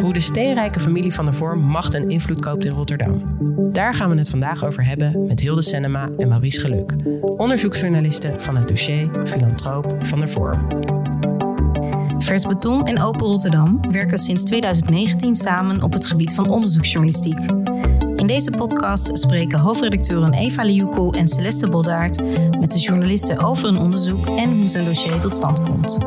Hoe de steenrijke familie van der Vorm macht en invloed koopt in Rotterdam. Daar gaan we het vandaag over hebben met Hilde Senema en Maurice Geluk, onderzoeksjournalisten van het dossier Filantroop van der Vorm. Vers Beton en Open Rotterdam werken sinds 2019 samen op het gebied van onderzoeksjournalistiek. In deze podcast spreken hoofdredacteuren Eva Liuko en Celeste Boldaert met de journalisten over een onderzoek en hoe zijn dossier tot stand komt.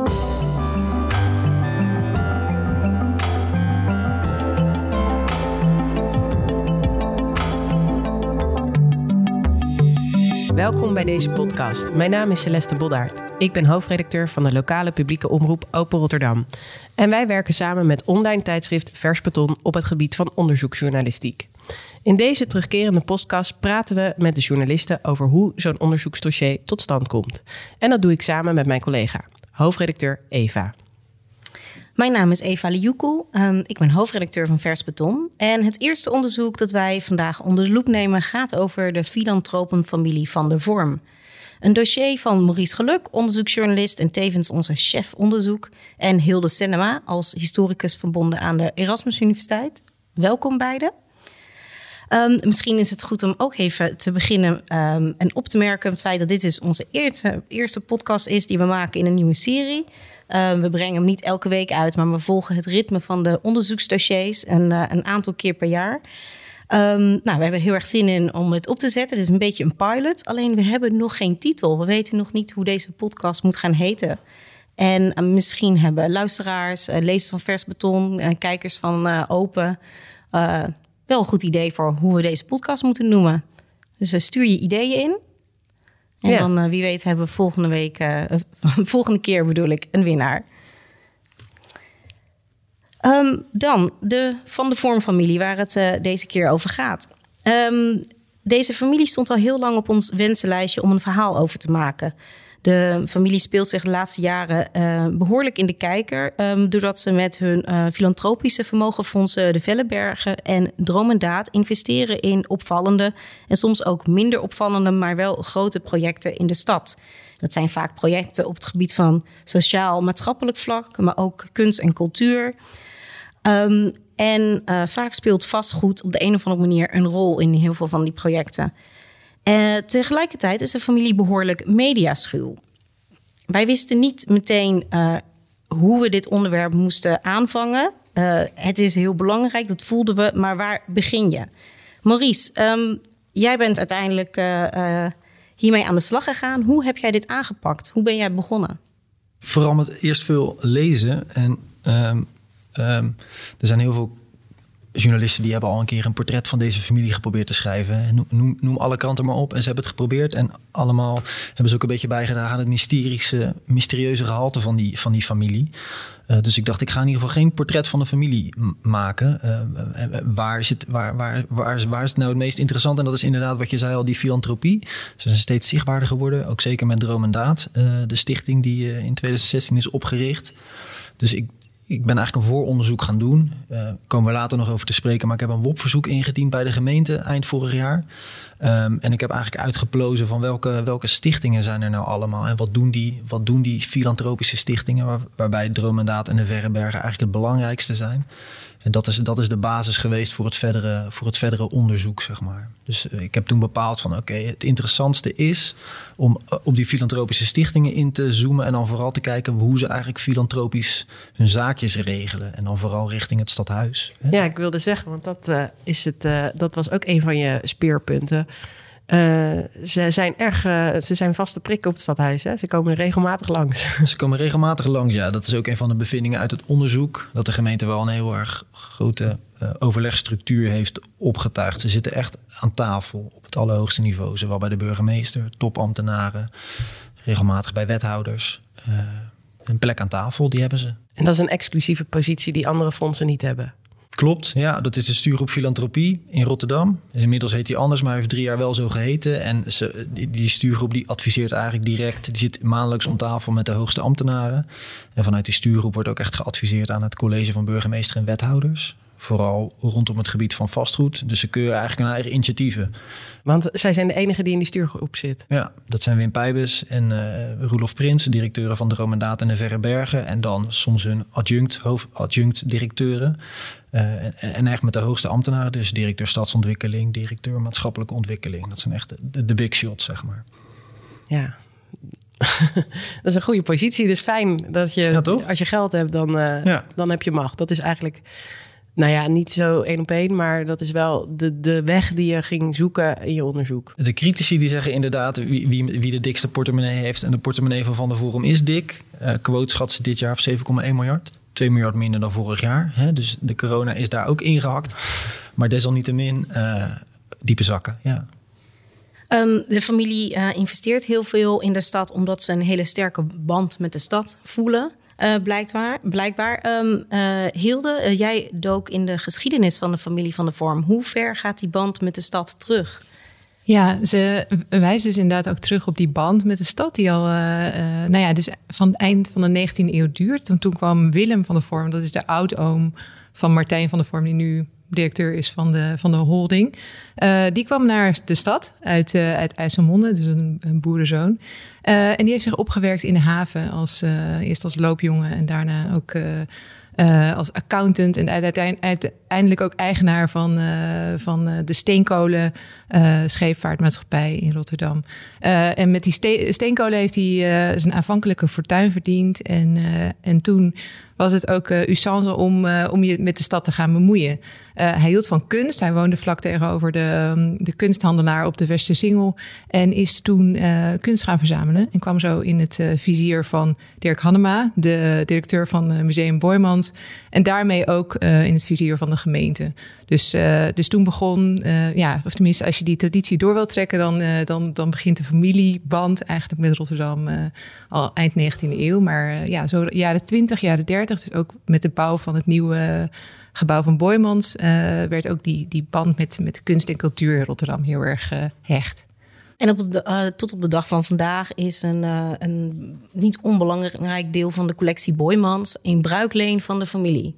Welkom bij deze podcast. Mijn naam is Celeste Boddaert. Ik ben hoofdredacteur van de lokale publieke omroep Open Rotterdam. En wij werken samen met online tijdschrift Vers Beton op het gebied van onderzoeksjournalistiek. In deze terugkerende podcast praten we met de journalisten over hoe zo'n onderzoeksdossier tot stand komt. En dat doe ik samen met mijn collega, hoofdredacteur Eva. Mijn naam is Eva Liuku. Um, ik ben hoofdredacteur van Vers Beton. En het eerste onderzoek dat wij vandaag onder de loep nemen gaat over de filantropenfamilie van de Vorm. Een dossier van Maurice Geluk, onderzoeksjournalist en tevens onze chef onderzoek. En Hilde Senema als historicus verbonden aan de Erasmus Universiteit. Welkom beiden. Um, misschien is het goed om ook even te beginnen um, en op te merken het feit dat dit is onze eerste, eerste podcast is die we maken in een nieuwe serie. Uh, we brengen hem niet elke week uit, maar we volgen het ritme van de onderzoeksdossiers een, uh, een aantal keer per jaar. Um, nou, we hebben er heel erg zin in om het op te zetten. Het is een beetje een pilot, alleen we hebben nog geen titel. We weten nog niet hoe deze podcast moet gaan heten. En uh, misschien hebben luisteraars, lezers van Vers Beton, kijkers van Open wel een goed idee voor hoe we deze podcast moeten noemen. Dus stuur je ideeën in. En ja. dan, uh, wie weet, hebben we volgende week, uh, volgende keer bedoel ik, een winnaar. Um, dan de Van de Vormfamilie, waar het uh, deze keer over gaat. Um, deze familie stond al heel lang op ons wensenlijstje om een verhaal over te maken. De familie speelt zich de laatste jaren uh, behoorlijk in de kijker. Um, doordat ze met hun uh, filantropische vermogenfondsen de Vellebergen en Dromendaad investeren in opvallende en soms ook minder opvallende, maar wel grote projecten in de stad. Dat zijn vaak projecten op het gebied van sociaal-maatschappelijk vlak, maar ook kunst en cultuur. Um, en vaak speelt vastgoed op de een of andere manier een rol in heel veel van die projecten. Uh, tegelijkertijd is de familie behoorlijk mediaschuw. Wij wisten niet meteen uh, hoe we dit onderwerp moesten aanvangen. Uh, het is heel belangrijk, dat voelden we, maar waar begin je? Maurice, um, jij bent uiteindelijk hiermee aan de slag gegaan. Hoe heb jij dit aangepakt? Hoe ben jij begonnen? Vooral met eerst veel lezen. En um, um, er zijn heel veel journalisten die hebben al een keer een portret van deze familie geprobeerd te schrijven. Noem, noem, alle kanten maar op. En ze hebben het geprobeerd. En allemaal hebben ze ook een beetje bijgedragen aan het mysterieuze gehalte van die, van die familie. Uh, dus ik dacht, ik ga in ieder geval geen portret van de familie maken. Uh, waar, is het, waar, waar, waar, waar is het nou het meest interessant? En dat is inderdaad wat je zei al, die filantropie. Ze zijn steeds zichtbaarder geworden. Ook zeker met Droom en Daad. De stichting die in 2016 is opgericht. Dus ik, ik ben eigenlijk een vooronderzoek gaan doen. Uh, komen we later nog over te spreken. Maar ik heb een WOP-verzoek ingediend bij de gemeente eind vorig jaar. Um, en ik heb eigenlijk uitgeplozen van welke, welke stichtingen zijn er nou allemaal. En wat doen die, wat doen die filantropische stichtingen... Waar, waarbij Dromendaad en de Verrebergen eigenlijk het belangrijkste zijn. En dat is, dat is de basis geweest voor het verdere, voor het verdere onderzoek, zeg maar. Dus uh, ik heb toen bepaald van oké, het interessantste is om uh, op die filantropische stichtingen in te zoomen en dan vooral te kijken hoe ze eigenlijk filantropisch hun zaakjes regelen. En dan vooral richting het stadhuis. Ja, ik wilde zeggen, want dat, uh, is het, dat was ook een van je speerpunten. Uh, ze zijn erg, uh, ze zijn vaste prikken op het stadhuis. Hè? Ze komen regelmatig langs. Ze komen regelmatig langs, ja. Dat is ook een van de bevindingen uit het onderzoek. Dat de gemeente wel een heel erg grote uh, overlegstructuur heeft opgetuigd. Ze zitten echt aan tafel op het allerhoogste niveau. Zowel bij de burgemeester, topambtenaren, regelmatig bij wethouders. een plek aan tafel, die hebben ze. En dat is een exclusieve positie die andere fondsen niet hebben. Klopt, ja. Dat is de stuurgroep Filantropie in Rotterdam. Inmiddels heet hij anders, maar heeft drie jaar wel zo geheten. En ze, die, die, stuurgroep die adviseert eigenlijk direct. Die zit maandelijks om tafel met de hoogste ambtenaren. En vanuit die stuurgroep wordt ook echt geadviseerd aan het college van burgemeester en wethouders. Vooral rondom het gebied van vastgoed. Dus ze keuren eigenlijk hun eigen initiatieven. Want zij zijn de enige die in die stuurgroep zit. Ja, dat zijn Wim Pijbus en uh, Roelof Prins, directeuren van de Romandaat en de Verre Bergen. En dan soms hun adjunct, hoofdadjunct directeuren. Uh, en, en eigenlijk met de hoogste ambtenaren, dus directeur stadsontwikkeling, directeur maatschappelijke ontwikkeling. Dat zijn echt de, de big shots, zeg maar. Ja, dat is een goede positie. Dus fijn dat je, Ja, als je geld hebt, dan, uh, Ja. dan heb je macht. Dat is eigenlijk, nou ja, niet zo één op één, maar dat is wel de, de weg die je ging zoeken in je onderzoek. De critici die zeggen inderdaad wie, wie, wie de dikste portemonnee heeft. En de portemonnee van Van der Forum is dik. Uh, quote schat ze dit jaar op 7,1 miljard. 2 miljard minder dan vorig jaar. Hè? Dus de corona is daar ook ingehakt. Maar desalniettemin uh, diepe zakken, ja. Um, de familie uh, investeert heel veel in de stad omdat ze een hele sterke band met de stad voelen. Uh, blijkbaar. blijkbaar. Um, Hilde, jij dook in de geschiedenis van de familie van de Vorm. Hoe ver gaat die band met de stad terug? Ja, ze wijst dus inderdaad ook terug op die band met de stad, die al, nou ja, dus van het eind van de 19e eeuw duurt. Toen, toen kwam Willem van de Vorm, dat is de oudoom van Martijn van de Vorm, die nu directeur is van de, van de holding. Uh, die kwam naar de stad uit, uh, uit IJsselmonde, dus een, een boerenzoon. Uh, en die heeft zich opgewerkt in de haven, als, eerst als loopjongen en daarna ook als accountant. En uiteindelijk ook eigenaar van, van de steenkolen scheepvaartmaatschappij in Rotterdam. en met die ste steenkolen heeft hij zijn aanvankelijke fortuin verdiend. En, en toen was het ook uh, usance om, om je met de stad te gaan bemoeien. Hij hield van kunst. Hij woonde vlak tegenover de, um, de kunsthandelaar op de Westersingel. En is toen kunst gaan verzamelen. En kwam zo in het vizier van Dirk Hannema, de directeur van Museum En daarmee ook in het vizier van de gemeente. Dus, dus toen begon, ja, of tenminste, als je die traditie door wilt trekken, dan, dan, dan begint de familieband eigenlijk met Rotterdam al eind 19e eeuw. Maar ja, zo jaren 20, jaren 30. Dus ook met de bouw van het nieuwe gebouw van Boymans werd ook die, die band met, met kunst en cultuur in Rotterdam heel erg hecht. En op de, uh, tot op de dag van vandaag is een, een niet onbelangrijk deel van de collectie Boymans in bruikleen van de familie.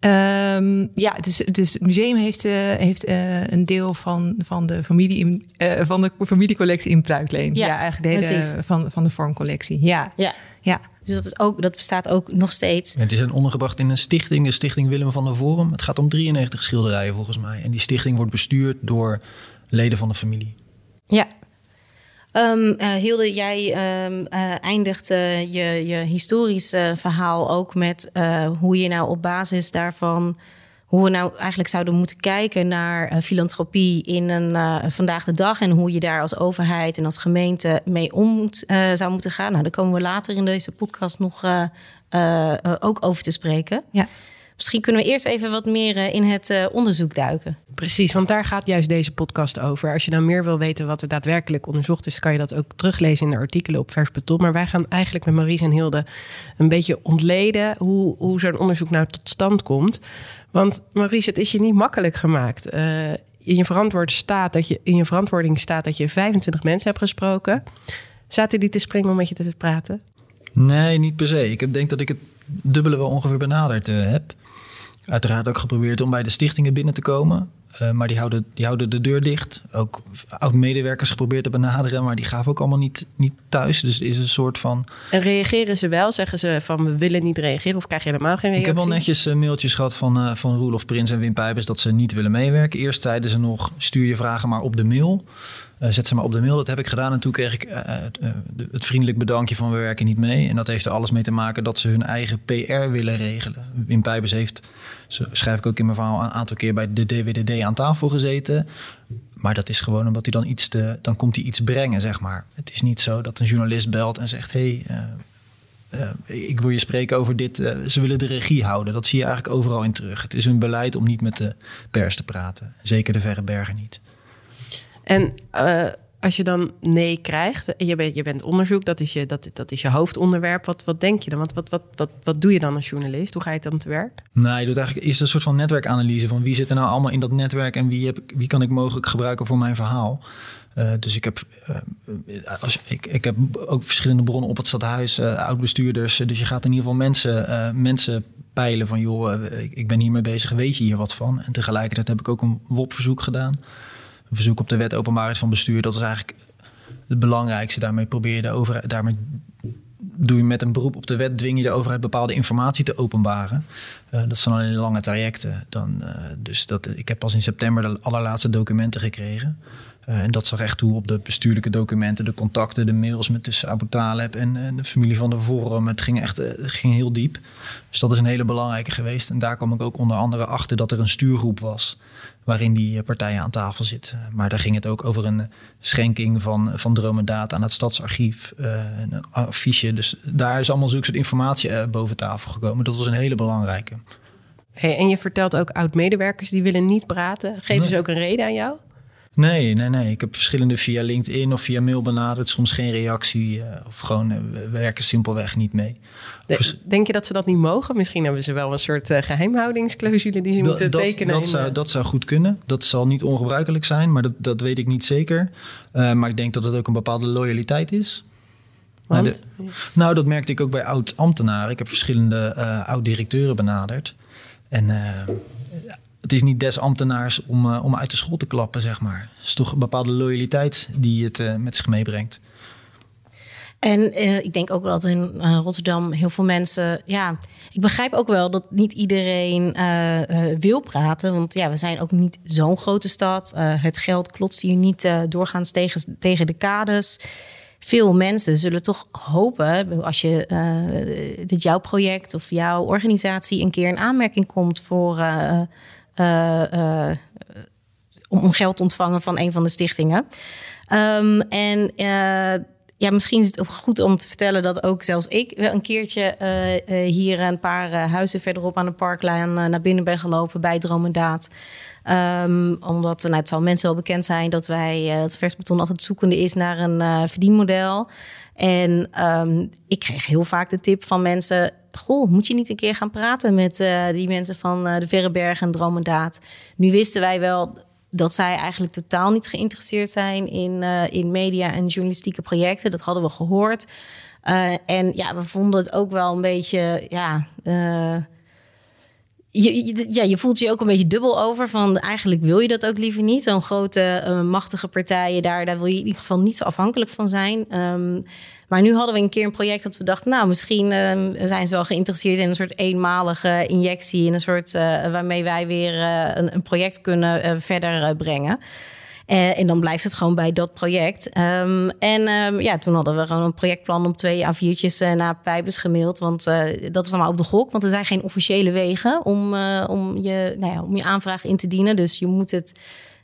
Um, ja, dus, dus het museum heeft, uh, heeft uh, een deel van, van, de familie in, uh, van de familiecollectie in Bruikleen. Ja, ja eigenlijk de hele van, van de vormcollectie. Ja. ja. ja. Dus dat, is ook, dat bestaat ook nog steeds. Het is ondergebracht in een stichting, de Stichting Willem van der Forum. Het gaat om 93 schilderijen volgens mij. En die stichting wordt bestuurd door leden van de familie. Ja, Um, uh, Hilde, jij um, uh, eindigt uh, je, je historische verhaal ook met hoe je nou op basis daarvan, hoe we nou eigenlijk zouden moeten kijken naar filantropie in een vandaag de dag en hoe je daar als overheid en als gemeente mee om moet, zou moeten gaan. Nou, daar komen we later in deze podcast nog ook over te spreken. Ja. Misschien kunnen we eerst even wat meer in het uh, onderzoek duiken. Precies, want daar gaat juist deze podcast over. Als je nou meer wil weten wat er daadwerkelijk onderzocht is, kan je dat ook teruglezen in de artikelen op Vers Beton. Maar wij gaan eigenlijk met Maurice en Hilde een beetje ontleden hoe, hoe zo'n onderzoek nou tot stand komt. Want Maurice, het is je niet makkelijk gemaakt. Uh, in, je verantwoord staat dat je, in je verantwoording staat dat je 25 mensen hebt gesproken. Zaten die te springen om met je te praten? Nee, niet per se. Ik heb, denk dat ik het dubbele wel ongeveer benaderd uh, heb. Uiteraard ook geprobeerd om bij de stichtingen binnen te komen. Uh, maar die houden, die houden de deur dicht. Ook oud-medewerkers geprobeerd te benaderen, maar die gaven ook allemaal niet, niet thuis. Dus het is een soort van. En reageren ze wel? Zeggen ze van we willen niet reageren of krijg je helemaal geen reactie? Ik heb wel netjes uh, mailtjes gehad van, uh, van Roelof Prins en Wim Pijbers dat ze niet willen meewerken. Eerst zeiden ze nog: stuur je vragen maar op de mail. Uh, zet ze maar op de mail. Dat heb ik gedaan. En toen kreeg ik uh, uh, het vriendelijk bedankje van we werken niet mee. En dat heeft er alles mee te maken dat ze hun eigen PR willen regelen. Wim Pijbers heeft, zo schrijf ik ook in mijn verhaal, een aantal keer bij de DWDD aan tafel gezeten. Maar dat is gewoon omdat hij dan iets te, dan komt hij iets brengen, zeg maar. Het is niet zo dat een journalist belt en zegt: hey, ik wil je spreken over dit. ze willen de regie houden. Dat zie je eigenlijk overal in terug. Het is hun beleid om niet met de pers te praten. Zeker de Verre Bergen niet. En uh, als je dan nee krijgt, en je bent, je bent onderzoek, dat is je, dat, dat is je hoofdonderwerp. Wat, wat denk je dan? Wat, wat, wat, wat, doe je dan als journalist? Hoe ga je dan te werk? Nou, je doet eigenlijk eerst een soort van netwerkanalyse van wie zit er nou allemaal in dat netwerk en wie, heb, wie kan ik mogelijk gebruiken voor mijn verhaal. Uh, dus ik heb, als, ik, ik heb ook verschillende bronnen op het stadhuis, uh, oud-bestuurders. Dus je gaat in ieder geval mensen, mensen peilen van joh, eh, ik ben hiermee bezig, weet je hier wat van? En tegelijkertijd heb ik ook een WOP-verzoek gedaan. Een verzoek op de wet openbaarheid van bestuur. Dat is eigenlijk het belangrijkste. Daarmee probeer je de overheid, daarmee doe je met een beroep op de wet, dwing je de overheid bepaalde informatie te openbaren. Uh, dat zijn alleen lange trajecten. Dan, uh, dus dat, ik heb pas in september de allerlaatste documenten gekregen. Uh, en dat zag echt toe op de bestuurlijke documenten, de contacten, de mails met tussen Abu Taleb en, en de familie van de Forum. Het ging echt het ging heel diep. Dus dat is een hele belangrijke geweest. En daar kwam ik ook onder andere achter dat er een stuurgroep was waarin die eh, partijen aan tafel zitten. Maar daar ging het ook over een schenking van, van dromendaad aan het stadsarchief, een affiche. Dus daar is allemaal zulke soort informatie boven tafel gekomen. Dat was een hele belangrijke. Hey, en je vertelt ook oud-medewerkers die willen niet praten. Geven ze ook een reden aan jou? Nee, nee, nee. Ik heb verschillende via LinkedIn of via mail benaderd. Soms geen reactie uh, of gewoon uh, we werken simpelweg niet mee. De, denk je dat ze dat niet mogen? Misschien hebben ze wel een soort uh, geheimhoudingsclausule die ze moeten dat, tekenen. Dat, zou, dat zou goed kunnen. Dat zal niet ongebruikelijk zijn, maar dat, dat weet ik niet zeker. maar ik denk dat het ook een bepaalde loyaliteit is. Want? De, nou, dat merkte ik ook bij oud-ambtenaren. Ik heb verschillende oud-directeuren benaderd. En het is niet des ambtenaars om, uh, om uit de school te klappen, zeg maar. Het is toch een bepaalde loyaliteit die het uh, met zich meebrengt. En uh, ik denk ook wel dat in Rotterdam heel veel mensen. Ja, ik begrijp ook wel dat niet iedereen wil praten. Want ja, we zijn ook niet zo'n grote stad. het geld klotst hier niet doorgaans tegen, tegen de kades. Veel mensen zullen toch hopen, als je dit jouw project of jouw organisatie een keer in aanmerking komt voor om geld te ontvangen van een van de stichtingen. Um, en ja, misschien is het ook goed om te vertellen dat ook zelfs ik een keertje hier een paar huizen verderop aan de parklijn naar binnen ben gelopen bij Dromendaad. Um, omdat nou, het zal mensen wel bekend zijn dat wij, dat Versbeton altijd zoekende is naar een verdienmodel. En um, ik kreeg heel vaak de tip van mensen: Goh, moet je niet een keer gaan praten met uh, die mensen van uh, de Verreberg en Dromendaad? Nu wisten wij wel dat zij eigenlijk totaal niet geïnteresseerd zijn in, uh, in media en journalistieke projecten. Dat hadden we gehoord. en ja, we vonden het ook wel een beetje, ja je, ja, je voelt je ook een beetje dubbel over. Van eigenlijk wil je dat ook liever niet. Zo'n grote, machtige partijen, daar, daar wil je in ieder geval niet zo afhankelijk van zijn. Um, maar nu hadden we een keer een project dat we dachten, nou, misschien um, zijn ze wel geïnteresseerd in een soort eenmalige injectie. In een soort uh, waarmee wij weer uh, een, een, project kunnen verder brengen. En dan blijft het gewoon bij dat project. Um, en um, ja, toen hadden we gewoon een projectplan om twee A4'tjes uh, naar Pijbers gemaild. Want dat is allemaal op de gok. Want er zijn geen officiële wegen om, om, je, nou ja, om je aanvraag in te dienen. Dus je moet het...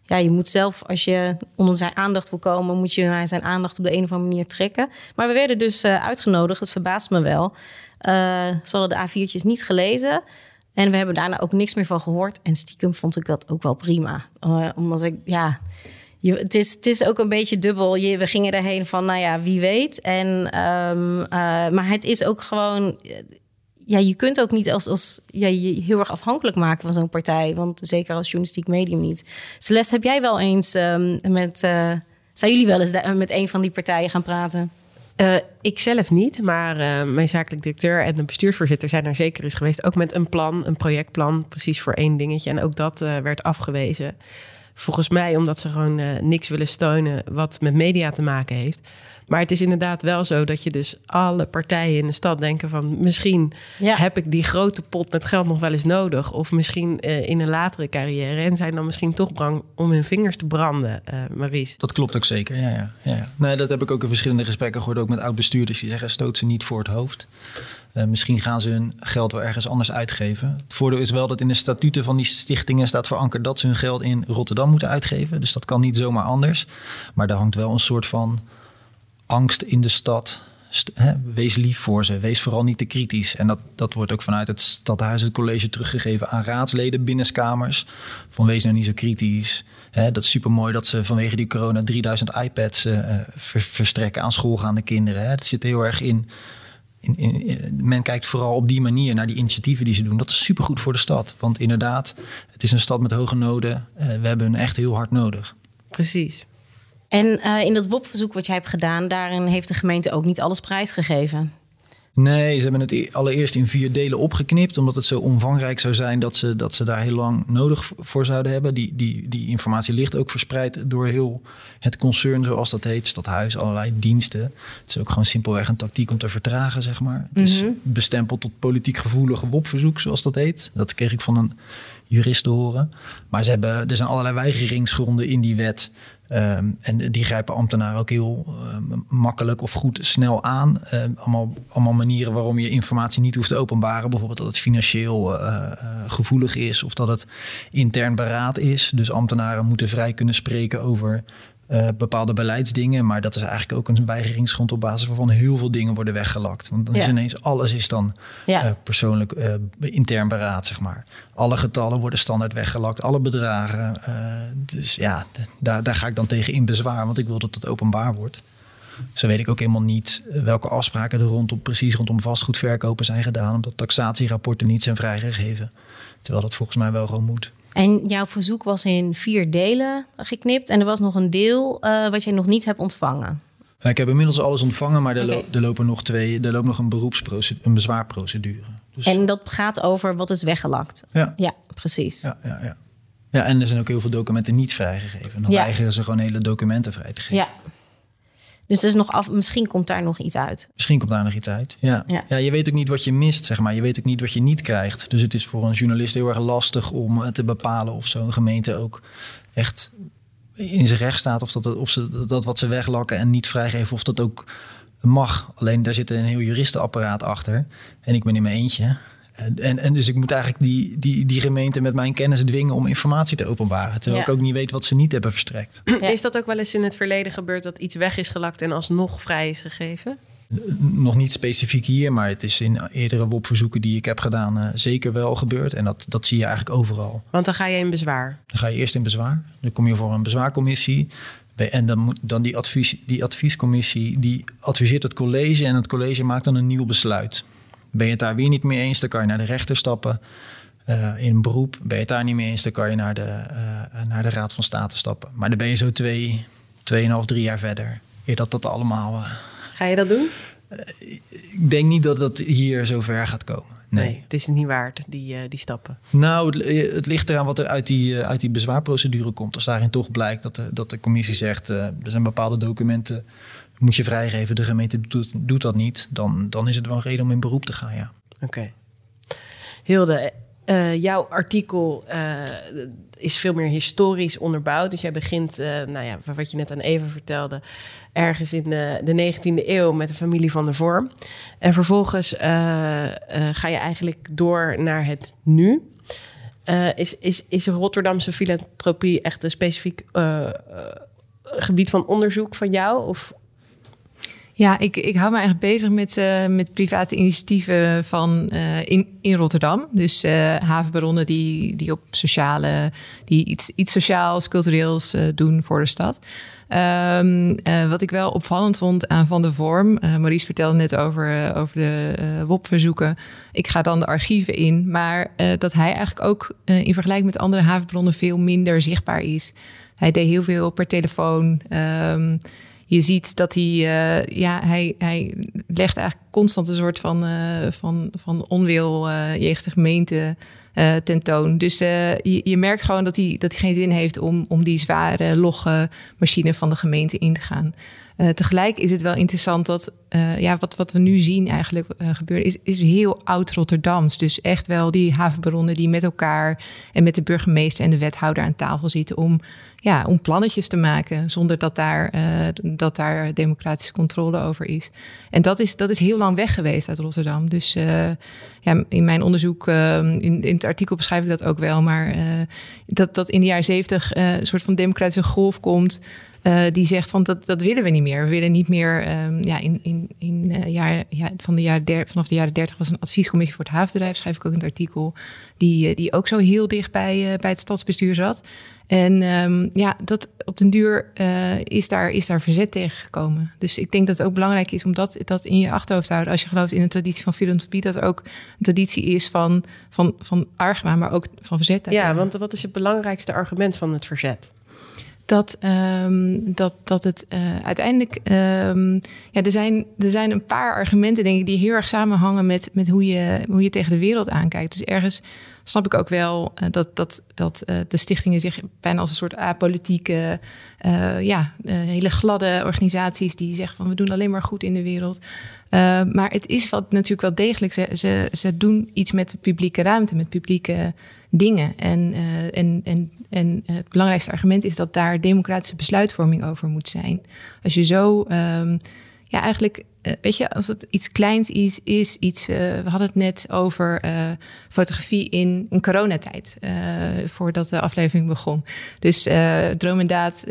Ja, je moet zelf, als je onder zijn aandacht wil komen, moet je naar zijn aandacht op de een of andere manier trekken. Maar we werden dus uitgenodigd. Dat verbaast me wel. ze hadden de A4'tjes niet gelezen. En we hebben daarna ook niks meer van gehoord. En stiekem vond ik dat ook wel prima. Uh, omdat ik, ja, het, is, het is ook een beetje dubbel. Je, we gingen erheen van, nou ja, wie weet. En, uh, maar het is ook gewoon. Ja, je kunt ook niet als, als je heel erg afhankelijk maken van zo'n partij. Want zeker als journalistiek medium niet. Celeste, heb jij wel eens um, met. Uh, zijn jullie wel eens met een van die partijen gaan praten? Uh, ik zelf niet, maar uh, mijn zakelijk directeur en de bestuursvoorzitter zijn er zeker eens geweest. Ook met een plan, een projectplan, precies voor één dingetje. En ook dat werd afgewezen. Volgens mij omdat ze gewoon niks willen steunen wat met media te maken heeft. Maar het is inderdaad wel zo dat je dus alle partijen in de stad denken van misschien ja. heb ik die grote pot met geld nog wel eens nodig. Of misschien uh, in een latere carrière. En zijn dan misschien toch bang om hun vingers te branden, uh, Maries. Dat klopt ook zeker, ja, ja, ja. Nee, dat heb ik ook in verschillende gesprekken gehoord. Ook met oud-bestuurders die zeggen stoot ze niet voor het hoofd. Uh, misschien gaan ze hun geld wel ergens anders uitgeven. Het voordeel is wel dat in de statuten van die stichtingen staat verankerd dat ze hun geld in Rotterdam moeten uitgeven. Dus dat kan niet zomaar anders. Maar daar hangt wel een soort van angst in de stad. Wees lief voor ze. Wees vooral niet te kritisch. En dat, dat wordt ook vanuit het stadhuis, het college teruggegeven aan raadsleden, binnenskamers. Van wees nou niet zo kritisch. Dat is super mooi dat ze vanwege die corona 3000 iPads uh, ver, verstrekken aan schoolgaande kinderen. Hè. Het zit heel erg in, Men kijkt vooral op die manier naar die initiatieven die ze doen. Dat is supergoed voor de stad. Want inderdaad, het is een stad met hoge noden. Uh, we hebben hun echt heel hard nodig. Precies. En uh, in dat WOP-verzoek wat jij hebt gedaan, daarin heeft de gemeente ook niet alles prijsgegeven. Nee, ze hebben het e- allereerst in vier delen opgeknipt, omdat het zo omvangrijk zou zijn dat ze, dat ze daar heel lang nodig voor zouden hebben. Die, die, die informatie ligt ook verspreid door heel het concern, zoals dat heet, stadhuis, allerlei diensten. Het is ook gewoon simpelweg een tactiek om te vertragen, zeg maar. Het is bestempeld tot politiek gevoelige WOP-verzoek, zoals dat heet. Dat kreeg ik van een jurist te horen. Maar ze hebben, er zijn allerlei weigeringsgronden in die wet. Ehm, en die grijpen ambtenaren ook heel ehm, makkelijk of goed snel aan. Ehm, allemaal, allemaal manieren waarom je informatie niet hoeft te openbaren. Bijvoorbeeld dat het financieel eh, eh, gevoelig is of dat het intern beraad is. Dus ambtenaren moeten vrij kunnen spreken over eh, bepaalde beleidsdingen. Maar dat is eigenlijk ook een weigeringsgrond op basis waarvan heel veel dingen worden weggelakt. Want dan is ineens alles is dan Ja. eh, persoonlijk eh, intern beraad, zeg maar. Alle getallen worden standaard weggelakt, alle bedragen. dus ja, daar, daar ga ik dan tegen in bezwaar, want ik wil dat het openbaar wordt. Zo weet ik ook helemaal niet welke afspraken er rondom, precies rondom vastgoedverkopen zijn gedaan, omdat taxatierapporten niet zijn vrijgegeven. Terwijl dat volgens mij wel gewoon moet. En jouw verzoek was in vier delen geknipt. En er was nog een deel eh, wat jij nog niet hebt ontvangen. Nou, Ik heb inmiddels alles ontvangen, maar er, lo- er lopen nog twee. Er loopt nog een beroepsprocedure, een bezwaarprocedure. Dus, En dat gaat over wat is weggelakt. ja, Ja, precies. ja, ja, ja. Ja, en er zijn ook heel veel documenten niet vrijgegeven. Dan Ja. weigeren ze gewoon hele documenten vrij te geven. Ja. Dus er is nog af, misschien komt daar nog iets uit. Misschien komt daar nog iets uit. Ja. Ja. Ja. je weet ook niet wat je mist, zeg maar. Je weet ook niet wat je niet krijgt. Dus het is voor een journalist heel erg lastig om eh, te bepalen of zo'n gemeente ook echt in zijn recht staat. Of, dat, of ze dat wat ze weglakken en niet vrijgeven, of dat ook mag. Alleen daar zit een heel juristenapparaat achter. En ik ben in mijn eentje. En, en, dus ik moet eigenlijk die, die, die gemeente met mijn kennis dwingen om informatie te openbaren. Terwijl Ja. ik ook niet weet wat ze niet hebben verstrekt. Ja. Is dat ook wel eens in het verleden gebeurd dat iets weg is gelakt en alsnog vrij is gegeven? Nog niet specifiek hier, maar het is in eerdere WOP-verzoeken die ik heb gedaan eh, zeker wel gebeurd. En dat, dat zie je eigenlijk overal. Want dan ga je in bezwaar. Dan ga je eerst in bezwaar. Dan kom je voor een bezwaarcommissie. Bij- En dan moet dan die, advies, die adviescommissie die adviseert het college en het college maakt dan een nieuw besluit. Ben je het daar weer niet mee eens, dan kan je naar de rechter stappen eh, in beroep. Ben je het daar niet mee eens, dan kan je naar de, eh, naar de Raad van State stappen. Maar dan ben je zo twee, tweeënhalf, drie jaar verder. Eer dat dat allemaal... eh, Ga je dat doen? ik denk niet dat dat hier zo ver gaat komen. Nee. het is niet waard, die, die stappen. Nou, het, het ligt eraan wat er uit die, uit die bezwaarprocedure komt. Als daarin toch blijkt dat de, dat de commissie zegt... er zijn bepaalde documenten, moet je vrijgeven. De gemeente doet, dat niet. Dan, dan is het wel een reden om in beroep te gaan, ja. Oké. Hilde, eh, jouw artikel eh, is veel meer historisch onderbouwd. Dus jij begint, eh, nou ja, wat je net aan Eva vertelde, ergens in de, de 19e eeuw met de familie van de Vorm. En vervolgens eh, eh, ga je eigenlijk door naar het nu. Eh, is, is, is Rotterdamse filantropie echt een specifiek eh, eh, gebied van onderzoek van jou? Of Ja, ik, ik hou me eigenlijk bezig met, eh, met private initiatieven van, eh, in, in Rotterdam. Dus eh, havenbaronnen die, die op sociale, die iets, iets sociaals, cultureels doen voor de stad. Ehm, eh, wat ik wel opvallend vond aan Van de Vorm. Maurice vertelde net over, over de WOP-verzoeken. Ik ga dan de archieven in. Maar dat hij eigenlijk ook in vergelijking met andere havenbronnen veel minder zichtbaar is. Hij deed heel veel per telefoon. Ehm, je ziet dat hij, eh, ja, hij, hij legt eigenlijk constant een soort van, eh, van, van onwil eh jegens de gemeente tentoon. Dus je, je merkt gewoon dat hij, dat hij geen zin heeft om, om die zware, logge machine van de gemeente in te gaan. Eh, tegelijk is het wel interessant dat eh, ja, wat, wat we nu zien eigenlijk eh, gebeuren, is, is heel oud Rotterdams. Dus echt wel die havenbaronnen die met elkaar en met de burgemeester en de wethouder aan tafel zitten om, ja, om plannetjes te maken zonder dat daar, dat daar democratische controle over is. En dat is, dat is heel lang weg geweest uit Rotterdam. Dus ja, in mijn onderzoek, in, in het artikel beschrijf ik dat ook wel, maar dat, dat in de jaren zeventig een soort van democratische golf komt. Eh, die zegt van dat, dat willen we niet meer. We willen niet meer. ehm, ja, in, in, in eh, jaar, ja, van de jaren vanaf de jaren 30 was een adviescommissie voor het havenbedrijf, schrijf ik ook in het artikel. Die, eh, die ook zo heel dicht bij, bij het stadsbestuur zat. En ehm, ja, dat op den duur is, daar, is daar verzet tegen gekomen. Dus ik denk dat het ook belangrijk is om dat, dat in je achterhoofd te houden. Als je gelooft in een traditie van filantropie, dat ook een traditie is van, van, van argwaan, maar ook van verzet. ja, want wat is het belangrijkste argument van het verzet? Dat, ehm, dat, dat het uh, uiteindelijk. Um, ja, er zijn, er zijn een paar argumenten, denk ik, die heel erg samenhangen met, met hoe, je, hoe je tegen de wereld aankijkt. Dus ergens snap ik ook wel uh, dat, dat, dat uh, de stichtingen zich bijna als een soort apolitieke, ja, hele gladde organisaties die zeggen van we doen alleen maar goed in de wereld. maar het is wat, natuurlijk wel degelijk. Ze, ze, ze doen iets met de publieke ruimte, met publieke dingen. En, uh, en, en, en het belangrijkste argument is dat daar democratische besluitvorming over moet zijn. Als je zo, um, ja, eigenlijk, uh, weet je, als het iets kleins is, is iets. Uh, we hadden het net over fotografie in een coronatijd, voordat de aflevering begon. Dus Droom en Daad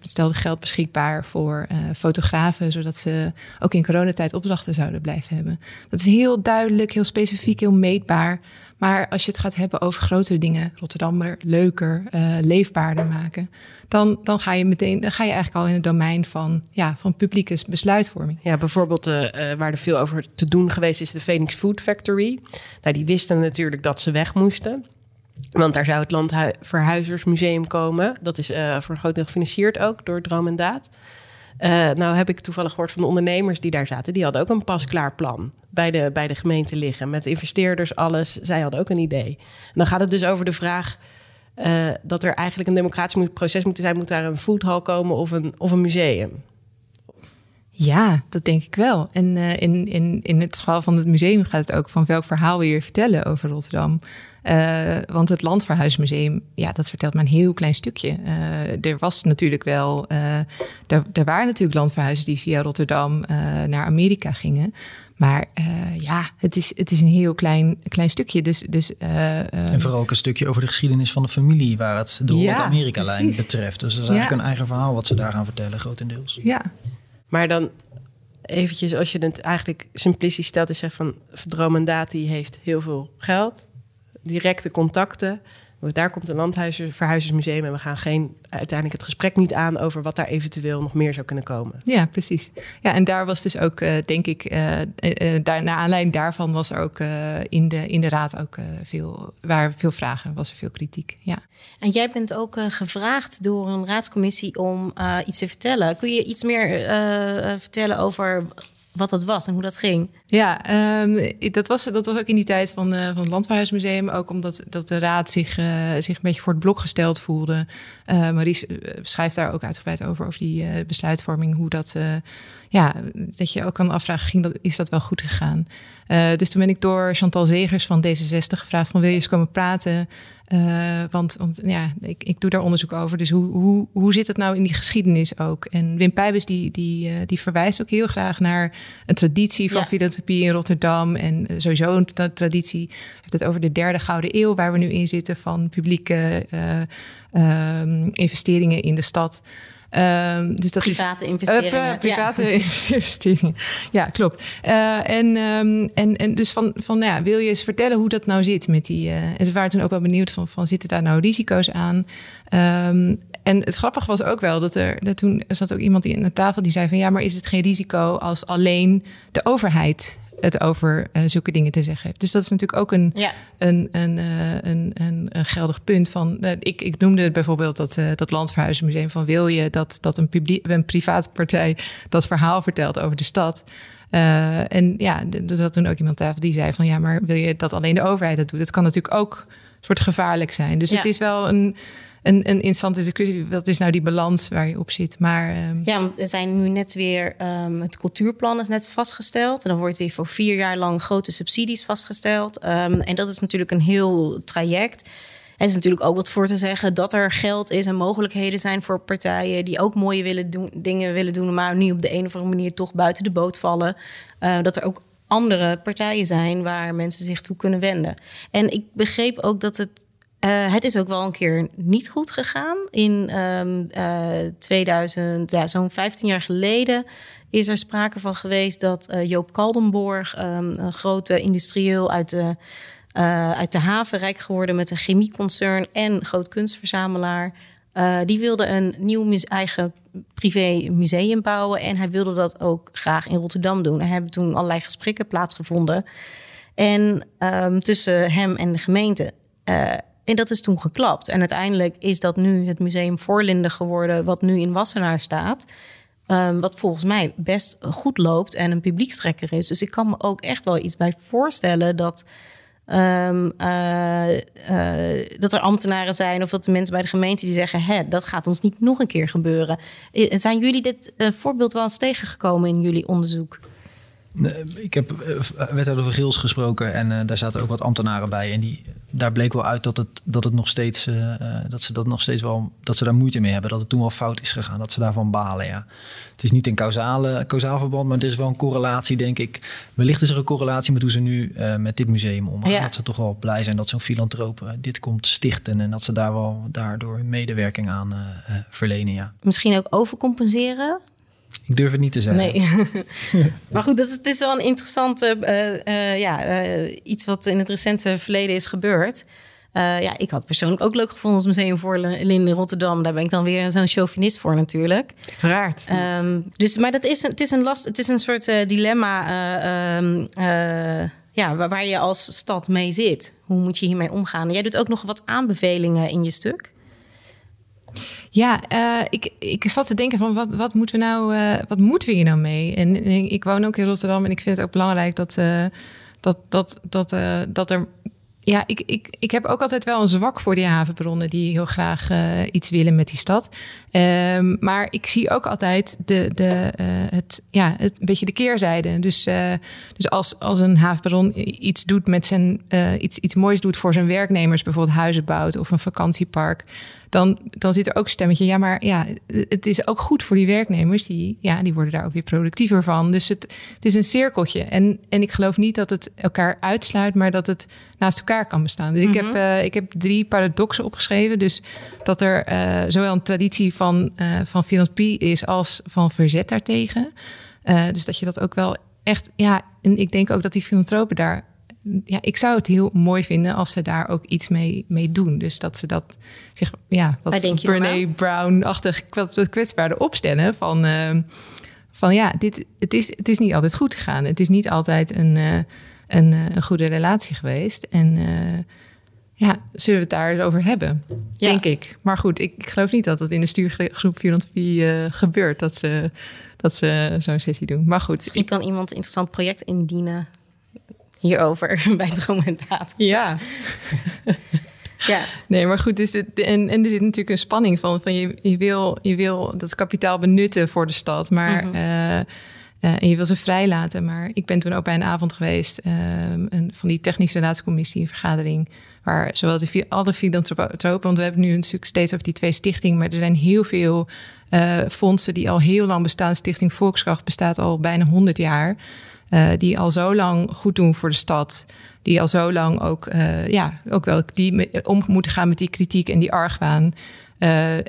stelde geld beschikbaar voor fotografen, zodat ze ook in coronatijd opdrachten zouden blijven hebben. Dat is heel duidelijk, heel specifiek, heel meetbaar. Maar als je het gaat hebben over grotere dingen, Rotterdam leuker, uh, leefbaarder maken, dan, dan ga je meteen, dan ga je eigenlijk al in het domein van, ja, van publieke besluitvorming. Ja, bijvoorbeeld uh, uh, waar er veel over te doen geweest is de Phoenix Food Factory. Nou, die wisten natuurlijk dat ze weg moesten. Want daar zou het Landverhuizersmuseum komen. Dat is voor een groot deel gefinancierd ook door Droom en Daad. Uh, nou heb ik toevallig gehoord van de ondernemers die daar zaten. Die hadden ook een pasklaar plan bij de, bij de gemeente liggen. Met investeerders, alles. Zij hadden ook een idee. En dan gaat het dus over de vraag... Uh, dat er eigenlijk een democratisch proces moet zijn. Moet daar een foodhall komen of een, of een museum? Ja, dat denk ik wel. En uh, in, in, in het geval van het museum gaat het ook van welk verhaal wil je vertellen over Rotterdam. Uh, want het Landverhuismuseum, ja, dat vertelt maar een heel klein stukje. Uh, er was natuurlijk wel, er, er waren natuurlijk landverhuizen die via Rotterdam naar Amerika gingen. Maar ja, het is, het is een heel klein, klein stukje. Dus, dus, en vooral ook een stukje over de geschiedenis van de familie, waar het de ja, Holland-Amerika-lijn betreft. Dus dat is eigenlijk ja. een eigen verhaal wat ze daar gaan vertellen, grotendeels. Ja, maar dan eventjes, als je het eigenlijk simplistisch stelt, is zegt van Dromendati heeft heel veel geld, directe contacten. Daar komt een landverhuizersmuseum en we gaan geen, uiteindelijk het gesprek niet aan over wat daar eventueel nog meer zou kunnen komen. Ja, precies. Ja, en daar was dus ook, uh, denk ik, uh, uh, daar, naar aanleiding daarvan was er ook in, de, in de raad ook veel, waren veel vragen, was er veel kritiek. Ja. En jij bent ook gevraagd door een raadscommissie om iets te vertellen. Kun je iets meer vertellen over wat dat was en hoe dat ging. Ja, um, dat, was, dat was ook in die tijd van, uh, van het Landverhuismuseum. Ook omdat dat de raad zich, uh, zich een beetje voor het blok gesteld voelde. Uh, Maries schrijft daar ook uitgebreid over, over die besluitvorming. Hoe dat, ja, dat je ook kan afvragen, ging dat, is dat wel goed gegaan? dus toen ben ik door Chantal Zegers van D66 gevraagd van wil je eens komen praten... Uh, want, want ja, ik, ik doe daar onderzoek over. Dus hoe, hoe, hoe zit het nou in die geschiedenis ook? En Wim Pijbus die, die, uh, die verwijst ook heel graag naar een traditie van ja. filantropie in Rotterdam. En sowieso een tra traditie. heeft het over de derde gouden eeuw waar we nu in zitten van publieke uh, investeringen in de stad. Um, dus dat private is, investeringen. Uh, private ja. investeringen. Ja, klopt. Uh, en, um, en, en dus van, van nou ja, wil je eens vertellen hoe dat nou zit met die. Uh, en ze waren toen ook wel benieuwd van, van zitten daar nou risico's aan? Um, en het grappige was ook wel dat er dat toen zat ook iemand die aan de tafel die zei van ja, maar is het geen risico als alleen de overheid het over uh, zulke dingen te zeggen heeft. Dus dat is natuurlijk ook een, ja. een, een, uh, een, een, een, geldig punt. Van, uh, ik, ik noemde bijvoorbeeld dat, dat Landverhuizenmuseum van wil je dat, dat een, publiek, een private partij dat verhaal vertelt over de stad. en ja, er zat toen ook iemand tafel die zei van ja, maar wil je dat alleen de overheid dat doet? Dat kan natuurlijk ook soort gevaarlijk zijn. Dus ja. het is wel een een, een interessante discussie. Wat is nou die balans waar je op zit? Maar, um... Ja, er zijn nu net weer... Um, het cultuurplan is net vastgesteld. En dan wordt weer voor vier jaar lang grote subsidies vastgesteld. Um, en dat is natuurlijk een heel traject. Er is natuurlijk ook wat voor te zeggen dat er geld is en mogelijkheden zijn voor partijen die ook mooie willen doen, dingen willen doen, maar nu op de een of andere manier toch buiten de boot vallen. Dat er ook andere partijen zijn waar mensen zich toe kunnen wenden. En ik begreep ook dat het uh, het is ook wel een keer niet goed gegaan. In um, uh, 2000, ja, zo'n 15 jaar geleden, is er sprake van geweest dat uh, Joop Kaldenborg, um, een grote industrieel uit de, uit de haven, rijk geworden met een chemieconcern en groot kunstverzamelaar. die wilde een nieuw eigen privé museum bouwen en hij wilde dat ook graag in Rotterdam doen. Er hebben toen allerlei gesprekken plaatsgevonden. En um, tussen hem en de gemeente en dat is toen geklapt. En uiteindelijk is dat nu het Museum Voorlinden geworden, wat nu in Wassenaar staat. Um, wat volgens mij best goed loopt en een publiekstrekker is. Dus ik kan me ook echt wel iets bij voorstellen dat. Um, uh, uh, dat er ambtenaren zijn of dat de mensen bij de gemeente die zeggen: Hè, dat gaat ons niet nog een keer gebeuren. Zijn jullie dit uh, voorbeeld wel eens tegengekomen in jullie onderzoek? Ik heb wethouder van Gils gesproken en daar zaten ook wat ambtenaren bij. En die, daar bleek wel uit dat, het, dat, het nog steeds, uh, dat ze dat nog steeds wel, dat ze daar moeite mee hebben. Dat het toen wel fout is gegaan, dat ze daarvan balen. Ja. Het is niet een causale, causaal verband, maar het is wel een correlatie, denk ik. Wellicht is er een correlatie met hoe ze nu uh, met dit museum omgaan. Ja. Dat ze toch wel blij zijn dat zo'n filantroop uh, dit komt stichten en dat ze daar wel daardoor medewerking aan verlenen. Ja. Misschien ook overcompenseren? Ik durf het niet te zeggen. Nee. maar goed, dat is, het is wel een interessante, uh, uh, ja, uh, iets wat in het recente verleden is gebeurd. ja, ik had persoonlijk ook leuk gevonden als Museum voor in Rotterdam. Daar ben ik dan weer zo'n chauvinist voor natuurlijk. Uiteraard. Um, dus, maar dat is, het is een last, het is een soort dilemma um, ja, waar, waar je als stad mee zit. Hoe moet je hiermee omgaan? Jij doet ook nog wat aanbevelingen in je stuk. Ja, uh, ik, ik zat te denken van wat, wat moeten we nou, uh, wat moeten we hier nou mee? En, ik woon ook in Rotterdam en ik vind het ook belangrijk dat, uh, dat, dat, dat, dat er ja, ik, ik, ik heb ook altijd wel een zwak voor die havenbronnen die heel graag uh, iets willen met die stad. Um, maar ik zie ook altijd de, de, uh, het, ja, het, een beetje de keerzijde. Dus, uh, dus als, als een havenbron iets doet met zijn iets, iets moois doet voor zijn werknemers, bijvoorbeeld huizen bouwt of een vakantiepark, dan, dan zit er ook een stemmetje. Ja, maar ja, het is ook goed voor die werknemers. Die, ja, die worden daar ook weer productiever van. Dus het, het is een cirkeltje. En, en ik geloof niet dat het elkaar uitsluit, maar dat het naast elkaar kan bestaan. Dus ik, heb, uh, ik heb drie paradoxen opgeschreven. Dus dat er uh, zowel een traditie van, uh, van filantropie is als van verzet daartegen. dus dat je dat ook wel echt, ja, en ik denk ook dat die filantropen daar ja, ik zou het heel mooi vinden als ze daar ook iets mee, mee doen. Dus dat ze dat zich, ja, wat Brene Brown-achtig kwetsbaarder opstellen van, van ja, dit, het, is, het is niet altijd goed gegaan. Het is niet altijd een, uh, een, uh, een, goede relatie geweest. En ja, zullen we het daar over hebben? Ja. Denk ik. Maar goed, ik, ik, geloof niet dat dat in de stuurgroep 404 gebeurt. Dat ze, dat ze zo'n sessie doen. Maar goed. Misschien kan iemand een interessant project indienen hierover bij Droom en Daad. Ja. ja. Nee, maar goed, dus het, en, en er zit natuurlijk een spanning van, van je, je, wil, je wil dat kapitaal benutten voor de stad, maar mm -hmm. uh, en je wil ze vrijlaten. Maar ik ben toen ook bij een avond geweest uh, een, van die technische raadscommissie, een vergadering, waar zowel de, alle filantropen, want we hebben nu een stuk steeds over die twee stichtingen, maar er zijn heel veel uh, fondsen die al heel lang bestaan. Stichting Volkskracht bestaat al bijna 100 jaar. Uh, die al zo lang goed doen voor de stad. Die al zo lang ook, ja, ook wel die om moeten gaan met die kritiek en die argwaan.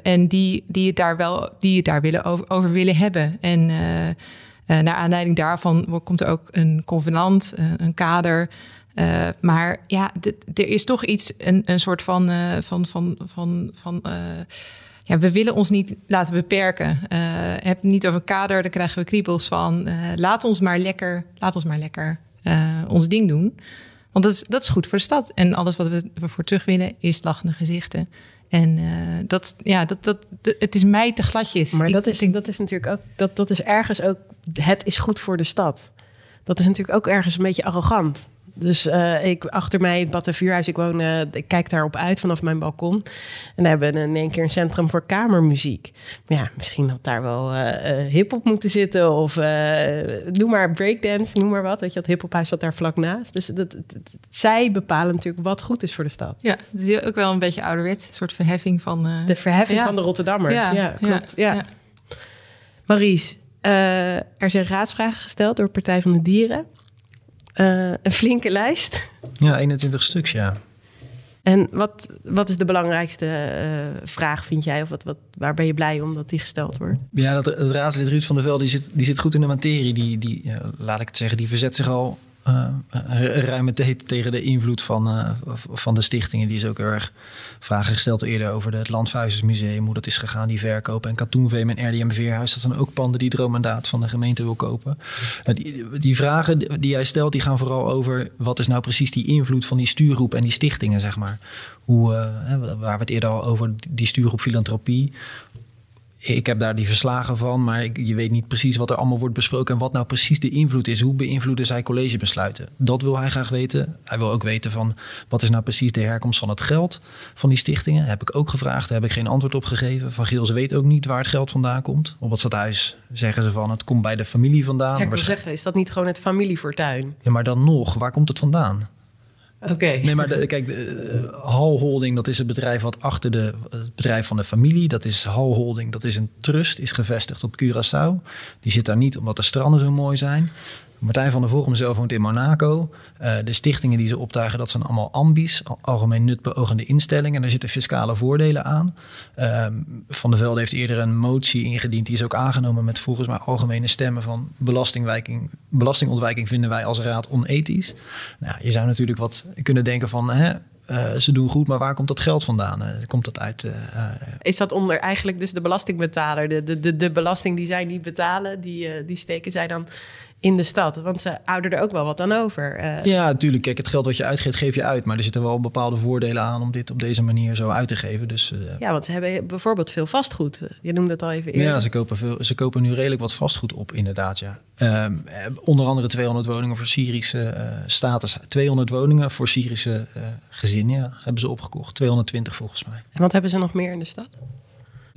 En die, die het daar wel die het daar willen over, over willen hebben. En naar aanleiding daarvan komt er ook een convenant, een kader. maar ja, er is toch iets, een, een soort van, van, van, van, van ja, we willen ons niet laten beperken. Heb niet over kader, daar krijgen we kriebels van. Laat ons maar lekker, laat ons maar lekker ons ding doen. Want dat is, dat is goed voor de stad. En alles wat we ervoor terug willen is lachende gezichten. En dat, ja, dat, dat, het is mij te gladjes. Maar dat, is, denk, dat is natuurlijk ook, dat, dat is ergens ook, het is goed voor de stad. Dat is natuurlijk ook ergens een beetje arrogant. Dus uh, ik, achter mij het Battenvuurhuis, ik woon, uh, ik kijk daarop uit vanaf mijn balkon. En daar hebben we in één keer een centrum voor kamermuziek. Maar ja, misschien had daar wel uh, hip-hop moeten zitten of noem maar breakdance, noem maar wat. Weet je, dat hip-hophuis zat daar vlak naast. Dus dat, dat, dat, zij bepalen natuurlijk wat goed is voor de stad. Ja, het is ook wel een beetje ouderwet, een soort verheffing van... de verheffing ja. van de Rotterdammers, ja, ja klopt. Ja. ja. Maries, er zijn raadsvragen gesteld door Partij van de Dieren. Uh, een flinke lijst. Ja, 21 stuks, ja. En wat, wat is de belangrijkste uh, vraag, vind jij? Of wat, wat, waar ben je blij om dat die gesteld wordt? Ja, dat, het raadslid Ruud van der Velde die zit, die zit goed in de materie. Die, die ja, laat ik het zeggen, die verzet zich al ruime tijd tegen de invloed van, van de stichtingen. Die is ook erg vragen gesteld eerder over het Landvuizersmuseum, hoe dat is gegaan, die verkopen. En Katoenveem en RDM Veerhuis, dat zijn ook panden die Droommandaat van de gemeente wil kopen. Nou, die, die vragen die jij stelt, die gaan vooral over wat is nou precies die invloed van die stuurgroep en die stichtingen, zeg maar. Hoe, waar we het eerder al over die stuurgroep filantropie ik heb daar die verslagen van, maar ik, je weet niet precies wat er allemaal wordt besproken en wat nou precies de invloed is. Hoe beïnvloeden zij collegebesluiten? Dat wil hij graag weten. Hij wil ook weten van wat is nou precies de herkomst van het geld van die stichtingen. heb ik ook gevraagd, daar heb ik geen antwoord op gegeven. Van Giels weet ook niet waar het geld vandaan komt. Op het stadhuis zeggen ze van het komt bij de familie vandaan. Ja, ik wil zeggen, is dat niet gewoon het familiefortuin? Ja, maar dan nog, waar komt het vandaan? Oké. Nee, maar kijk, de, uh, Hal Holding, dat is het bedrijf wat achter de, het bedrijf van de familie. Dat is Hal Holding, dat is een trust, is gevestigd op Curaçao. Die zit daar niet omdat de stranden zo mooi zijn. Martijn van der Vorum zelf woont in Monaco. Uh, de stichtingen die ze optuigen, dat zijn allemaal ambies, algemeen nutbeogende instellingen. Daar zitten fiscale voordelen aan. Uh, van der Velde heeft eerder een motie ingediend. Die is ook aangenomen met volgens mij algemene stemmen van. Belastingontwijking vinden wij als raad onethisch. Nou, je zou natuurlijk wat kunnen denken van... Hè, uh, ze doen goed, maar waar komt dat geld vandaan? Uh, komt dat uit? Is dat onder eigenlijk dus de belastingbetaler? De, de, de, de belasting die zij niet betalen, die, die steken zij dan in de stad? Want ze houden er ook wel wat aan over. Uh, ja, natuurlijk. Kijk, het geld wat je uitgeeft, geef je uit. Maar er zitten wel bepaalde voordelen aan om dit op deze manier zo uit te geven. Dus, uh, ja, want ze hebben bijvoorbeeld veel vastgoed. Je noemde het al even eerder. Ja, ze kopen, veel, ze kopen nu redelijk wat vastgoed op, inderdaad. Ja. Um, onder andere 200 woningen voor Syrische uh, status. 200 woningen voor Syrische gezinnen ja, hebben ze opgekocht. 220 volgens mij. En wat hebben ze nog meer in de stad?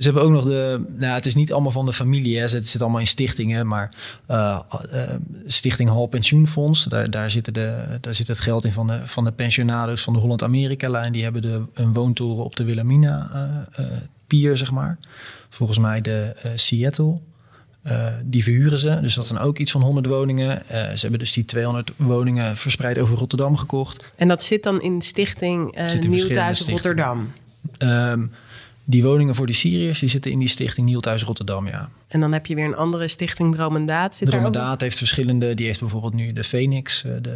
Ze hebben ook nog de. Nou, het is niet allemaal van de familie. Hè. Het zit allemaal in stichtingen. Maar uh, uh, Stichting Hal Pensioenfonds. Daar, daar, zitten de, daar zit het geld in van de, van de pensionados van de Holland-Amerika-lijn. Die hebben de, een woontoren op de Wilhelmina uh, pier, zeg maar. Volgens mij de Seattle. die verhuren ze. Dus dat zijn ook iets van 100 woningen. ze hebben dus die 200 woningen verspreid over Rotterdam gekocht. En dat zit dan in Stichting Nieuw Thuis Rotterdam? Um, die woningen voor die Syriërs die zitten in die stichting Nielthuis Rotterdam, ja. En dan heb je weer een andere stichting, Dromendaat. Zit Dromendaat heeft verschillende. Die heeft bijvoorbeeld nu de Phoenix, eh, de,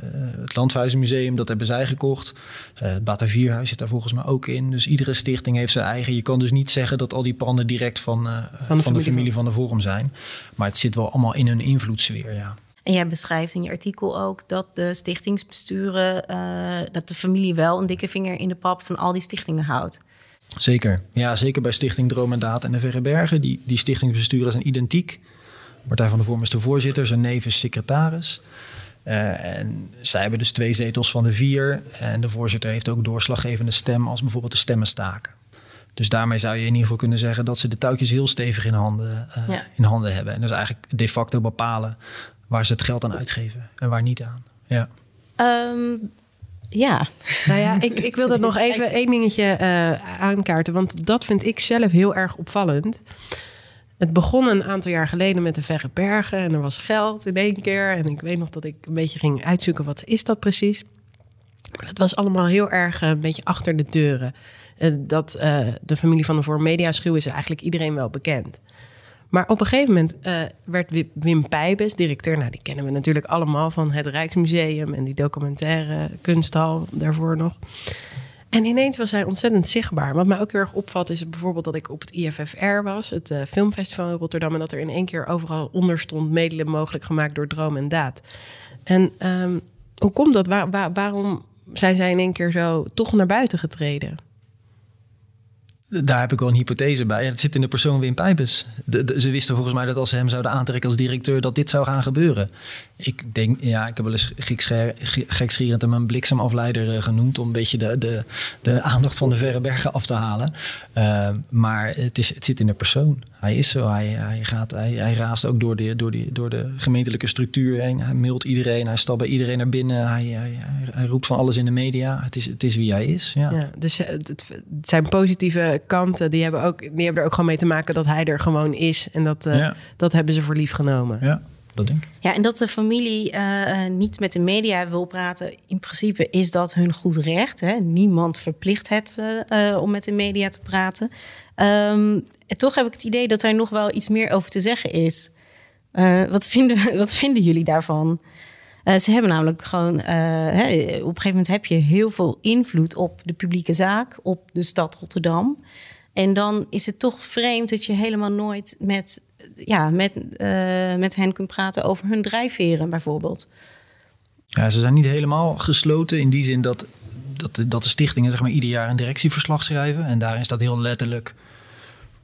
eh, het Landhuizenmuseum, dat hebben zij gekocht. Het Batavierhuis zit daar volgens mij ook in. Dus iedere stichting heeft zijn eigen. Je kan dus niet zeggen dat al die panden direct van, uh, van, de, van familie de familie van de Vorm zijn. Maar het zit wel allemaal in hun invloedssfeer, ja. En jij beschrijft in je artikel ook dat de stichtingsbesturen, uh, dat de familie wel een dikke vinger in de pap van al die stichtingen houdt. Zeker. Ja, zeker bij Stichting Droom en Daad en de Verre Bergen. Die, die stichtingsbesturen zijn identiek. Martijn van der Vorm is de voorzitter, zijn neef is secretaris. Uh, en zij hebben dus twee zetels van de vier. En de voorzitter heeft ook doorslaggevende stem als bijvoorbeeld de stemmen staken. Dus daarmee zou je in ieder geval kunnen zeggen dat ze de touwtjes heel stevig in handen, uh, ja. in handen hebben. En dus eigenlijk de facto bepalen waar ze het geld aan uitgeven en waar niet aan. Ja. Um, ja. Nou ja, ik, ik wil dat nog even één dingetje uh, aankaarten. Want dat vind ik zelf heel erg opvallend. Het begon een aantal jaar geleden met de Verre Bergen. En er was geld in één keer. En ik weet nog dat ik een beetje ging uitzoeken wat is dat precies. Maar dat was allemaal heel erg uh, een beetje achter de deuren. Uh, dat de familie van de Voor Media Schuw is eigenlijk iedereen wel bekend. Maar op een gegeven moment uh, werd Wim Pijbes, directeur, nou die kennen we natuurlijk allemaal van het Rijksmuseum en die documentaire kunsthal daarvoor nog. En ineens was hij ontzettend zichtbaar. Wat mij ook heel erg opvalt is bijvoorbeeld dat ik op het IFFR was, het uh, filmfestival in Rotterdam, en dat er in één keer overal onder stond medelen mogelijk gemaakt door Droom en Daad. En um, hoe komt dat? Waar, waarom zijn zij in één keer zo toch naar buiten getreden? Daar heb ik wel een hypothese bij. Het zit in de persoon Wim Pijpes. ze wisten volgens mij dat als ze hem zouden aantrekken als directeur... dat dit zou gaan gebeuren. Ik denk, ja, ik heb wel eens gekschierend hem een bliksemafleider uh, genoemd... om een beetje de, de, de aandacht van de verre bergen af te halen. Uh, maar het, is, het zit in de persoon. Hij is zo. Hij, hij, gaat, hij, hij raast ook door de, door, die, door de gemeentelijke structuur heen. Hij mailt iedereen. Hij stapt bij iedereen naar binnen. Hij, hij, hij, roept van alles in de media. Het is, het is wie hij is. Ja. ja dus het, het zijn positieve kanten, die hebben, ook, die hebben er ook gewoon mee te maken dat hij er gewoon is. En dat, uh, dat hebben ze voor lief genomen. Ja, Ja, en dat de familie uh, niet met de media wil praten, in principe is dat hun goed recht. Hè? Niemand verplicht het uh, om met de media te praten. Um, en toch heb ik het idee dat er nog wel iets meer over te zeggen is. wat, vinden, wat vinden jullie daarvan? Ze hebben namelijk gewoon, op een gegeven moment heb je heel veel invloed op de publieke zaak, op de stad Rotterdam. En dan is het toch vreemd dat je helemaal nooit met, ja, met, uh, met hen kunt praten over hun drijfveren bijvoorbeeld. Ja, ze zijn niet helemaal gesloten in die zin dat, dat, dat de stichtingen zeg maar, ieder jaar een directieverslag schrijven. En daarin staat heel letterlijk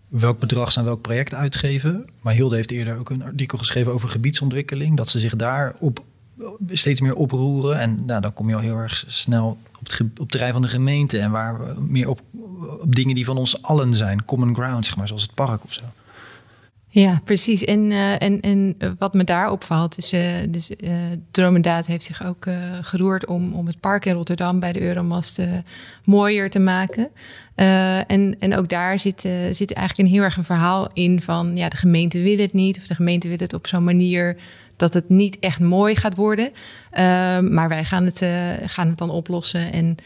welk bedrag ze aan welk project uitgeven. Maar Hilde heeft eerder ook een artikel geschreven over gebiedsontwikkeling. Dat ze zich daar op, steeds meer oproeren. En nou, dan kom je al heel erg snel op het, op het van de gemeente. En waar we meer op, op dingen die van ons allen zijn. Common ground, zeg maar, zoals het park of zo. Ja, precies. En, uh, en, en wat me daar opvalt, is uh, dus, uh, Dromendaad heeft zich ook geroerd om, om het park in Rotterdam bij de Euromast mooier te maken. en, en ook daar zit, zit eigenlijk een heel erg een verhaal in van ja, de gemeente wil het niet, of de gemeente wil het op zo'n manier dat het niet echt mooi gaat worden. maar wij gaan het, gaan het dan oplossen. En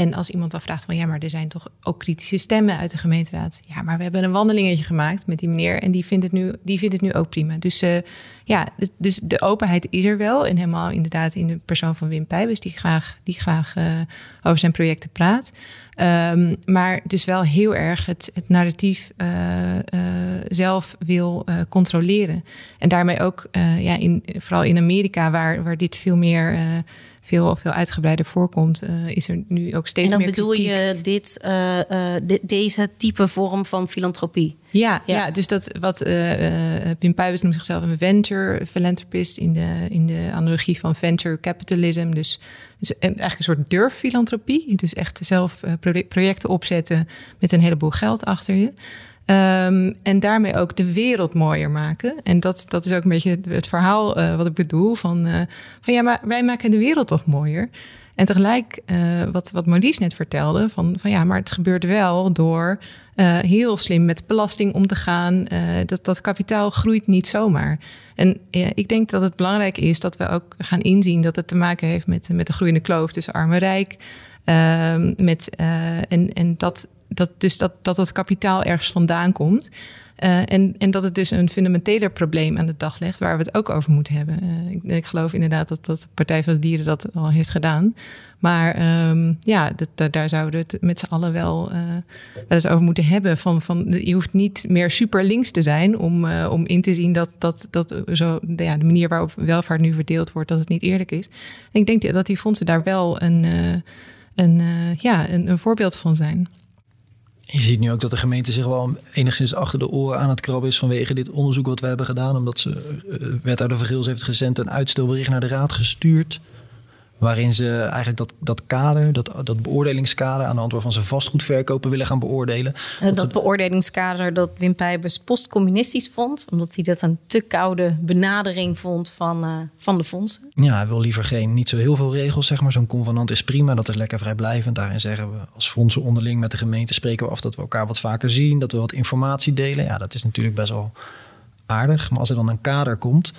en als iemand dan vraagt van ja, maar er zijn toch ook kritische stemmen uit de gemeenteraad. Ja, maar we hebben een wandelingetje gemaakt met die meneer en die vindt het nu, die vindt het nu ook prima. Dus uh, ja, dus, dus, de openheid is er wel. En helemaal inderdaad in de persoon van Wim Pijbus, die graag, die graag uh, over zijn projecten praat. Um, maar dus wel heel erg het, het narratief uh, zelf wil controleren. En daarmee ook, ja, in, vooral in Amerika, waar, waar dit veel meer veel, veel uitgebreider voorkomt, uh, is er nu ook steeds meer En dan bedoel je dit, uh, dit, deze type vorm van filantropie? Ja, ja. ja dus dat wat Pim Pijbus noemt zichzelf een venture philanthropist in de, in de analogie van venture capitalism. Dus, dus eigenlijk een soort durffilantropie. Dus echt zelf projecten opzetten met een heleboel geld achter je. Um, en daarmee ook de wereld mooier maken. En dat, dat is ook een beetje het, verhaal uh, wat ik bedoel. Van, uh, van ja, maar wij maken de wereld toch mooier. En tegelijk, uh, wat, wat Maurice net vertelde, van, van ja, maar het gebeurt wel door heel slim met belasting om te gaan. dat, dat kapitaal groeit niet zomaar. En ik denk dat het belangrijk is dat we ook gaan inzien dat het te maken heeft met, met de groeiende kloof tussen arm en rijk. Ehm, met, en, en dat dat, dus dat, dat het kapitaal ergens vandaan komt. Uh, en, en dat het dus een fundamenteler probleem aan de dag legt, waar we het ook over moeten hebben. Uh, ik, ik, geloof inderdaad dat, dat de Partij van de Dieren dat al heeft gedaan. Maar um, ja, dat, daar zouden we het met z'n allen wel, uh, wel eens over moeten hebben. Van, van, je hoeft niet meer super links te zijn om, om in te zien dat, dat, dat zo, de, ja, de manier waarop welvaart nu verdeeld wordt, dat het niet eerlijk is. En ik denk dat die fondsen daar wel een, een, ja, een, een voorbeeld van zijn. Je ziet nu ook dat de gemeente zich wel enigszins achter de oren aan het krabben is vanwege dit onderzoek wat we hebben gedaan. Omdat ze uh, wethouder Vergils heeft gezend een uitstelbericht naar de raad gestuurd. Waarin ze eigenlijk dat, dat kader, dat, dat beoordelingskader aan de hand waarvan ze vastgoedverkopen willen gaan beoordelen. dat, dat beoordelingskader dat Wim Pijbers postcommunistisch vond, omdat hij dat een te koude benadering vond van, uh, van de fondsen. Ja, hij wil liever geen, niet zo heel veel regels, zeg maar. Zo'n convenant is prima, dat is lekker vrijblijvend. Daarin zeggen we als fondsen onderling met de gemeente spreken we af dat we elkaar wat vaker zien, dat we wat informatie delen. Ja, dat is natuurlijk best wel aardig. Maar als er dan een kader komt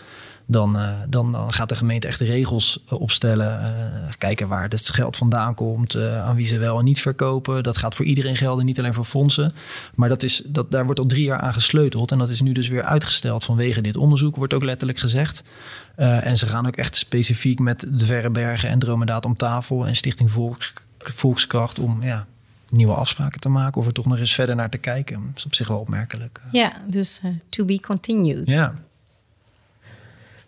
dan, uh, dan, dan, gaat de gemeente echt regels uh, opstellen. Uh, kijken waar het geld vandaan komt, aan wie ze wel en niet verkopen. Dat gaat voor iedereen gelden, niet alleen voor fondsen. Maar dat is, dat, daar wordt al drie jaar aan gesleuteld. En dat is nu dus weer uitgesteld vanwege dit onderzoek, wordt ook letterlijk gezegd. en ze gaan ook echt specifiek met de Verrebergen en Dromedaad om tafel en Stichting Volks, Volkskracht om ja, nieuwe afspraken te maken of er toch nog eens verder naar te kijken. Dat is op zich wel opmerkelijk. Ja, dus to be continued. Ja.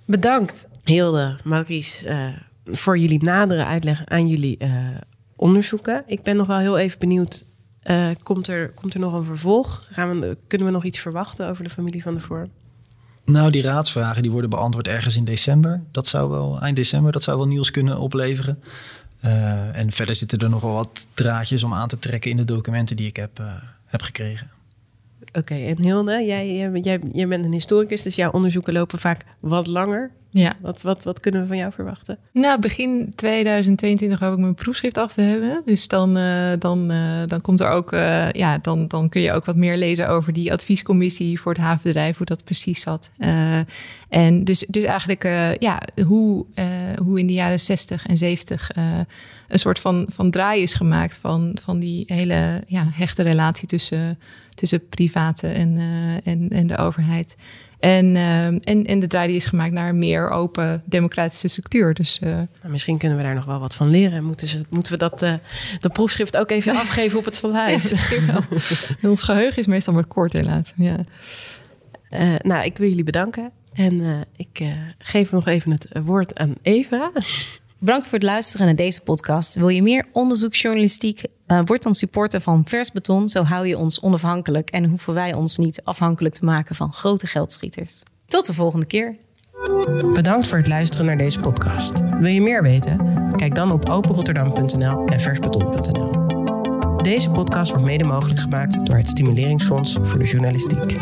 Bedankt, Hilde, Maurice, uh, voor jullie nadere uitleg aan jullie uh, onderzoeken. Ik ben nog wel heel even benieuwd. Uh, komt, er, komt er nog een vervolg? Gaan we, kunnen we nog iets verwachten over de familie van de Vorm? Nou, die raadsvragen die worden beantwoord ergens in december. Dat zou wel, eind december, dat zou wel nieuws kunnen opleveren. en verder zitten er nog wel wat draadjes om aan te trekken in de documenten die ik heb, heb gekregen. Oké, en Hilde, jij, jij, jij bent een historicus, dus jouw onderzoeken lopen vaak wat langer. Ja. Wat, wat, wat kunnen we van jou verwachten? Nou, begin 2022 hoop ik mijn proefschrift af te hebben. Dus dan, uh, dan, uh, dan komt er ook, uh, ja, dan, dan kun je ook wat meer lezen over die adviescommissie voor het havenbedrijf, hoe dat precies zat. en dus, dus eigenlijk, ja, hoe, hoe in de jaren 60 en 70 een soort van, van draai is gemaakt van, van die hele ja, hechte relatie tussen, tussen private en, en, en de overheid. En, ehm, en, en de draai die is gemaakt naar een meer open democratische structuur. Dus, uh, nou, misschien kunnen we daar nog wel wat van leren. Moeten, ze, moeten we dat, uh, dat proefschrift ook even afgeven op het stadhuis? Ja, Ons geheugen is meestal maar kort helaas. Ja. Nou, ik wil jullie bedanken. En ik geef nog even het woord aan Eva. Bedankt voor het luisteren naar deze podcast. Wil je meer onderzoeksjournalistiek? Uh, word dan supporter van Vers Beton. Zo hou je ons onafhankelijk en hoeven wij ons niet afhankelijk te maken van grote geldschieters. Tot de volgende keer. Bedankt voor het luisteren naar deze podcast. Wil je meer weten? Kijk dan op openrotterdam.nl en versbeton.nl. Deze podcast wordt mede mogelijk gemaakt door het Stimuleringsfonds voor de Journalistiek.